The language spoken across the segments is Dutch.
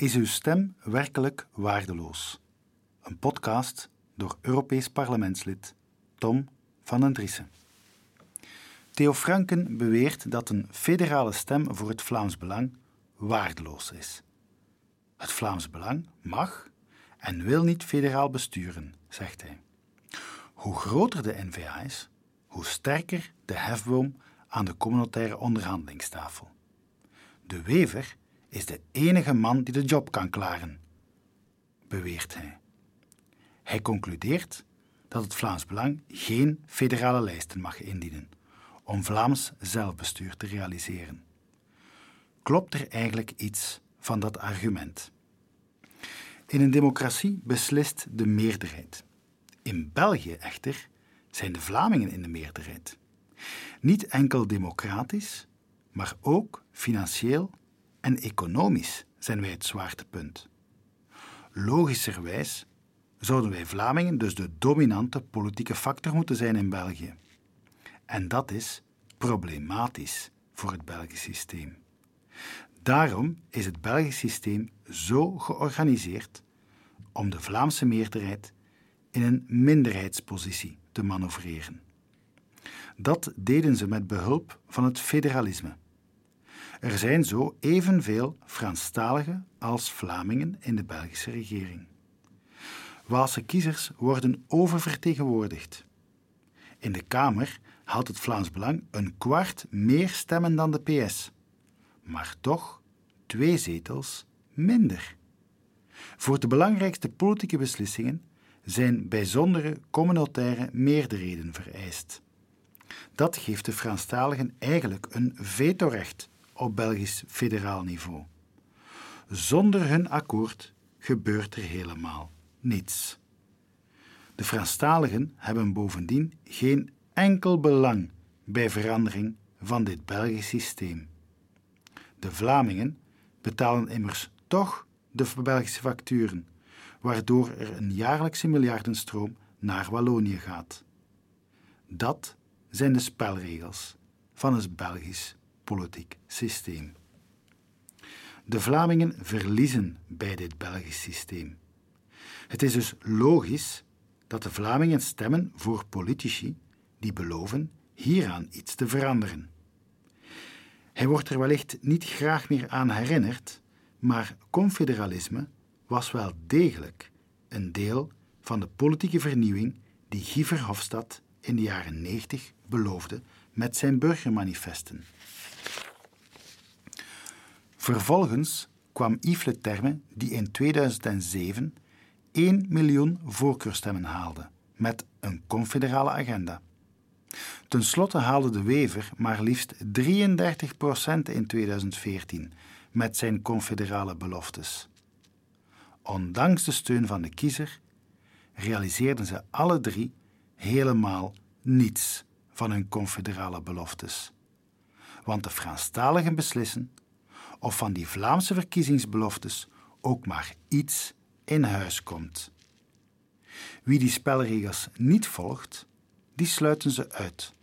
Is uw stem werkelijk waardeloos? Een podcast door Europees parlementslid Tom van den Driessen. Theo Franken beweert dat een federale stem voor het Vlaams Belang waardeloos is. Het Vlaams Belang mag en wil niet federaal besturen, zegt hij. Hoe groter de NVA is, hoe sterker de hefboom aan de communautaire onderhandelingstafel. De wever is de enige man die de job kan klaren, beweert hij. Hij concludeert dat het Vlaams Belang geen federale lijsten mag indienen om Vlaams zelfbestuur te realiseren. Klopt er eigenlijk iets van dat argument? In een democratie beslist de meerderheid. In België echter zijn de Vlamingen in de meerderheid. Niet enkel democratisch, maar ook financieel en economisch zijn wij het zwaartepunt. Logischerwijs zouden wij Vlamingen dus de dominante politieke factor moeten zijn in België. En dat is problematisch voor het Belgisch systeem. Daarom is het Belgisch systeem zo georganiseerd om de Vlaamse meerderheid in een minderheidspositie te manoeuvreren. Dat deden ze met behulp van het federalisme. Er zijn zo evenveel Franstaligen als Vlamingen in de Belgische regering. Waalse kiezers worden oververtegenwoordigd. In de Kamer haalt het Vlaams Belang een kwart meer stemmen dan de PS, maar toch twee zetels minder. Voor de belangrijkste politieke beslissingen zijn bijzondere communautaire meerderheden vereist. Dat geeft de Franstaligen eigenlijk een vetorecht op Belgisch federaal niveau. Zonder hun akkoord gebeurt er helemaal niets. De Franstaligen hebben bovendien geen enkel belang bij verandering van dit Belgisch systeem. De Vlamingen betalen immers toch de Belgische facturen, waardoor er een jaarlijkse miljardenstroom naar Wallonië gaat. Dat zijn de spelregels van het Belgisch politiek systeem. De Vlamingen verliezen bij dit Belgisch systeem. Het is dus logisch dat de Vlamingen stemmen voor politici die beloven hieraan iets te veranderen. Hij wordt er wellicht niet graag meer aan herinnerd, maar confederalisme was wel degelijk een deel van de politieke vernieuwing die Guy Verhofstadt in de jaren 90 beloofde met zijn burgermanifesten. Vervolgens kwam Yves Le Terme, die in 2007 1 miljoen voorkeurstemmen haalde met een confederale agenda. Ten slotte haalde de Wever maar liefst 33% in 2014 met zijn confederale beloftes. Ondanks de steun van de kiezer realiseerden ze alle drie helemaal niets van hun confederale beloftes. Want de Franstaligen beslissen of van die Vlaamse verkiezingsbeloftes ook maar iets in huis komt. Wie die spelregels niet volgt, die sluiten ze uit.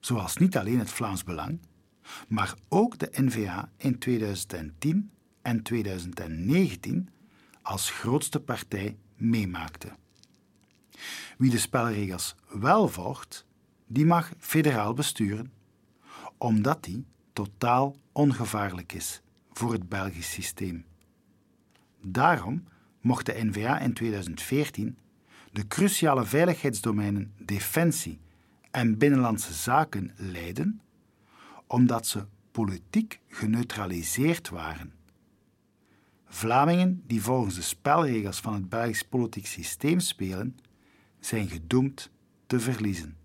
Zoals niet alleen het Vlaams Belang, maar ook de NVA in 2010 en 2019 als grootste partij meemaakte. Wie de spelregels wel volgt, die mag federaal besturen, omdat die totaal ongevaarlijk is voor het Belgisch systeem. Daarom mocht de NVA in 2014 de cruciale veiligheidsdomeinen defensie en binnenlandse zaken leiden, omdat ze politiek geneutraliseerd waren. Vlamingen die volgens de spelregels van het Belgisch politiek systeem spelen, zijn gedoemd te verliezen.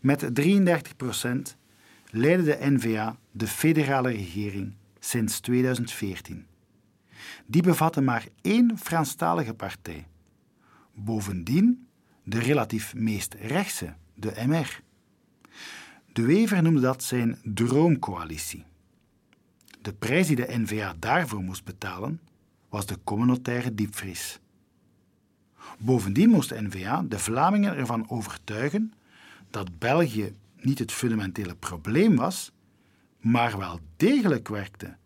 Met 33 procent leidde de NVA de federale regering sinds 2014. Die bevatte maar één Franstalige partij. Bovendien de relatief meest rechtse, de MR. De Wever noemde dat zijn droomcoalitie. De prijs die de NVA daarvoor moest betalen was de communautaire diepvries. Bovendien moest de NVA de Vlamingen ervan overtuigen dat België niet het fundamentele probleem was, maar wel degelijk werkte,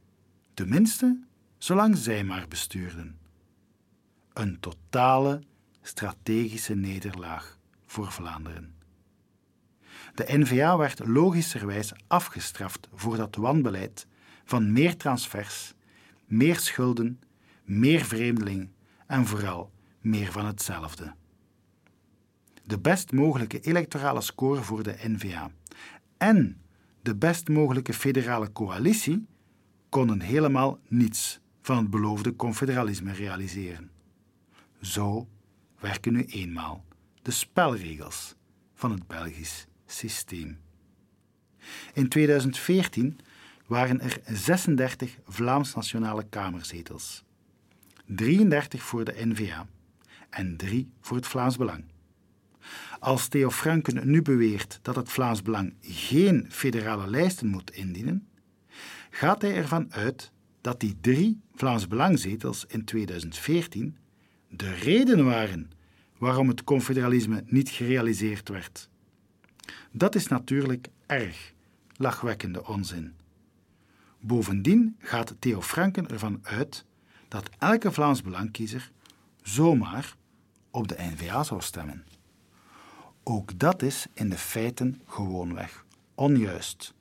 tenminste zolang zij maar bestuurden. Een totale strategische nederlaag voor Vlaanderen. De NVA werd logischerwijs afgestraft voor dat wanbeleid van meer transfers, meer schulden, meer vreemdeling en vooral meer van hetzelfde. De best mogelijke electorale score voor de NVA en de best mogelijke federale coalitie konden helemaal niets van het beloofde confederalisme realiseren. Zo werken nu eenmaal de spelregels van het Belgisch systeem. In 2014 waren er 36 Vlaams-nationale kamerzetels, 33 voor de NVA en 3 voor het Vlaams Belang. Als Theo Franken nu beweert dat het Vlaams Belang geen federale lijsten moet indienen, gaat hij ervan uit dat die drie Vlaams Belangzetels in 2014 de reden waren waarom het confederalisme niet gerealiseerd werd. Dat is natuurlijk erg lachwekkende onzin. Bovendien gaat Theo Franken ervan uit dat elke Vlaams Belangkiezer zomaar op de NVA zou stemmen. Ook dat is in de feiten gewoonweg onjuist.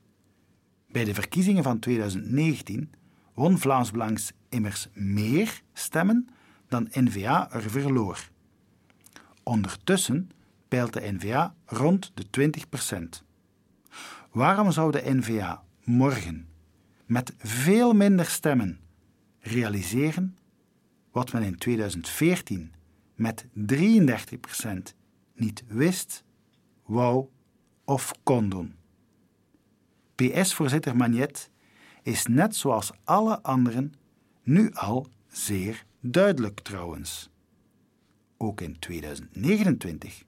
Bij de verkiezingen van 2019 won Vlaams Belangs immers meer stemmen dan NVA er verloor. Ondertussen peilt de NVA rond de 20%. Waarom zou de NVA morgen met veel minder stemmen realiseren wat men in 2014 met 33% niet wist, wou of kon doen? PS-voorzitter Magnet is net zoals alle anderen nu al zeer duidelijk trouwens. Ook in 2029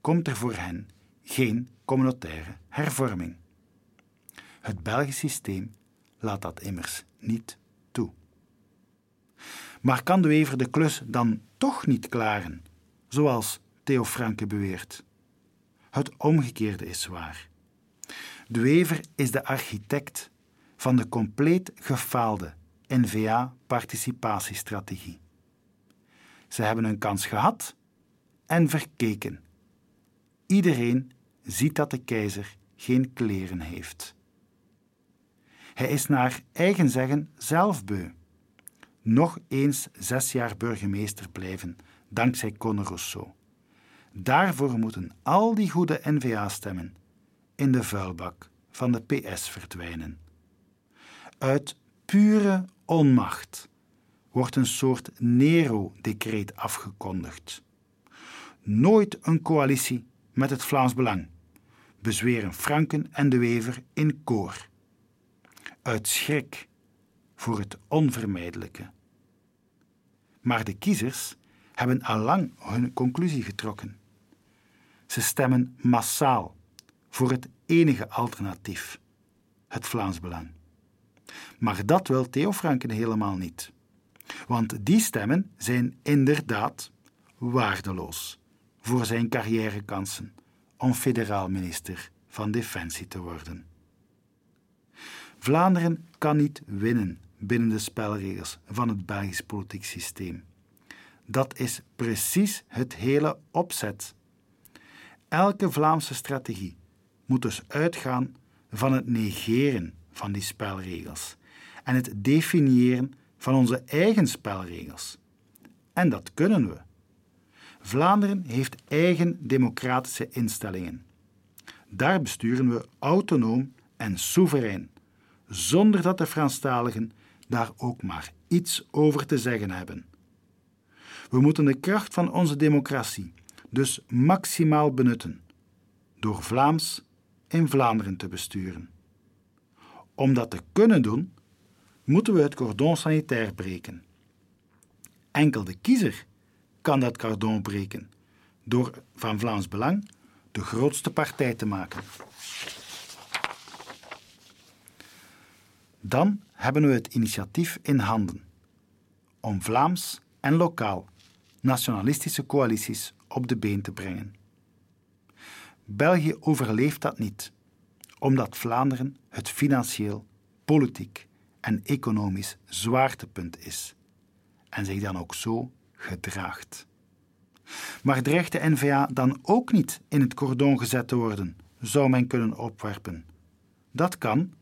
komt er voor hen geen communautaire hervorming. Het Belgisch systeem laat dat immers niet toe. Maar kan de Wever de klus dan toch niet klaren, zoals Theo Franke beweert? Het omgekeerde is waar. De Wever is de architect van de compleet gefaalde NVA-participatiestrategie. Ze hebben een kans gehad en verkeken. Iedereen ziet dat de keizer geen kleren heeft. Hij is naar eigen zeggen zelf beu. Nog eens zes jaar burgemeester blijven, dankzij Conor Rousseau. Daarvoor moeten al die goede NVA-stemmen in de vuilbak van de PS verdwijnen. Uit pure onmacht wordt een soort Nero-decreet afgekondigd. Nooit een coalitie met het Vlaams Belang, bezweren Franken en de Wever in koor. Uit schrik voor het onvermijdelijke. Maar de kiezers hebben allang hun conclusie getrokken. Ze stemmen massaal voor het enige alternatief, het Vlaams Belang. Maar dat wil Theo Franken helemaal niet. Want die stemmen zijn inderdaad waardeloos voor zijn carrièrekansen om federaal minister van Defensie te worden. Vlaanderen kan niet winnen binnen de spelregels van het Belgisch politiek systeem. Dat is precies het hele opzet. Elke Vlaamse strategie moet dus uitgaan van het negeren van die spelregels en het definiëren van onze eigen spelregels. En dat kunnen we. Vlaanderen heeft eigen democratische instellingen. Daar besturen we autonoom en soeverein, zonder dat de Franstaligen daar ook maar iets over te zeggen hebben. We moeten de kracht van onze democratie dus maximaal benutten, door Vlaams in Vlaanderen te besturen. Om dat te kunnen doen, moeten we het cordon sanitair breken. Enkel de kiezer kan dat cordon breken door van Vlaams Belang de grootste partij te maken. Dan hebben we het initiatief in handen om Vlaams en lokaal nationalistische coalities op de been te brengen. België overleeft dat niet, omdat Vlaanderen het financieel, politiek en economisch zwaartepunt is en zich dan ook zo gedraagt. Maar dreigt de NVA dan ook niet in het cordon gezet te worden, zou men kunnen opwerpen. Dat kan,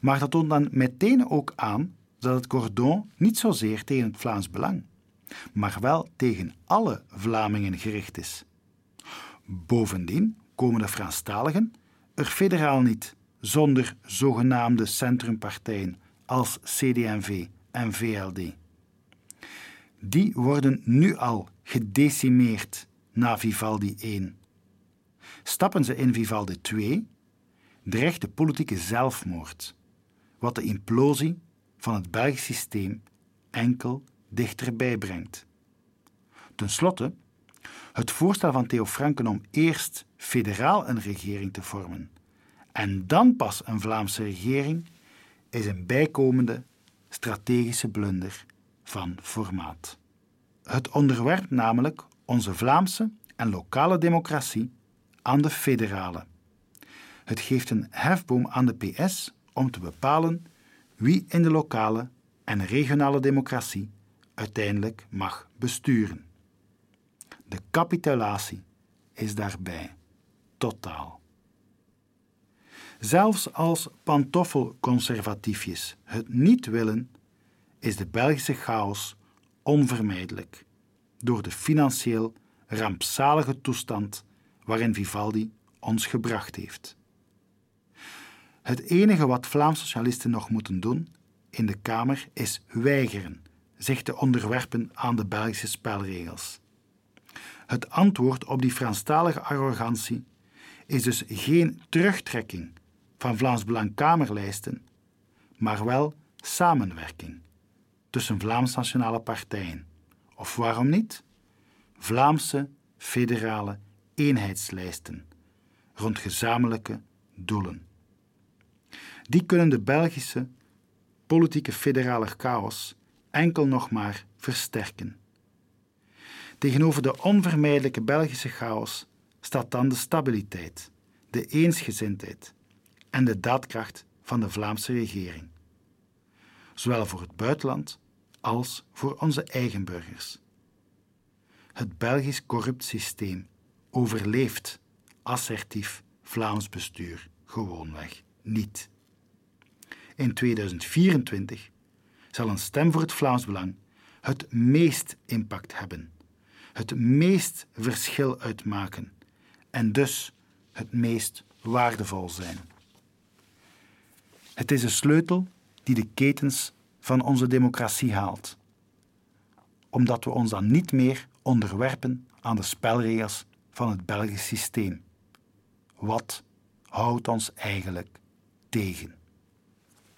maar dat toont dan meteen ook aan dat het cordon niet zozeer tegen het Vlaams belang, maar wel tegen alle Vlamingen gericht is. Bovendien komen de Franstaligen er federaal niet zonder zogenaamde centrumpartijen als CD&V en VLD. Die worden nu al gedecimeerd na Vivaldi 1. Stappen ze in Vivaldi 2, dreigt de politieke zelfmoord, wat de implosie van het Belgisch systeem enkel dichterbij brengt. Ten slotte, het voorstel van Theo Franken om eerst federaal een regering te vormen en dan pas een Vlaamse regering is een bijkomende strategische blunder van formaat. Het onderwerpt namelijk onze Vlaamse en lokale democratie aan de federale. Het geeft een hefboom aan de PS om te bepalen wie in de lokale en regionale democratie uiteindelijk mag besturen. De capitulatie is daarbij totaal. Zelfs als pantoffelconservatiefjes het niet willen, is de Belgische chaos onvermijdelijk door de financieel rampzalige toestand waarin Vivaldi ons gebracht heeft. Het enige wat Vlaams socialisten nog moeten doen in de Kamer is weigeren zich te onderwerpen aan de Belgische spelregels. Het antwoord op die Franstalige arrogantie is dus geen terugtrekking van Vlaams Belang Kamerlijsten, maar wel samenwerking tussen Vlaams nationale partijen. Of waarom niet? Vlaamse federale eenheidslijsten rond gezamenlijke doelen. Die kunnen de Belgische politieke federale chaos enkel nog maar versterken. Tegenover de onvermijdelijke Belgische chaos staat dan de stabiliteit, de eensgezindheid en de daadkracht van de Vlaamse regering, zowel voor het buitenland als voor onze eigen burgers. Het Belgisch corrupt systeem overleeft assertief Vlaams bestuur gewoonweg niet. In 2024 zal een stem voor het Vlaams Belang het meest impact hebben, het meest verschil uitmaken en dus het meest waardevol zijn. Het is een sleutel die de ketens van onze democratie haalt, omdat we ons dan niet meer onderwerpen aan de spelregels van het Belgisch systeem. Wat houdt ons eigenlijk tegen?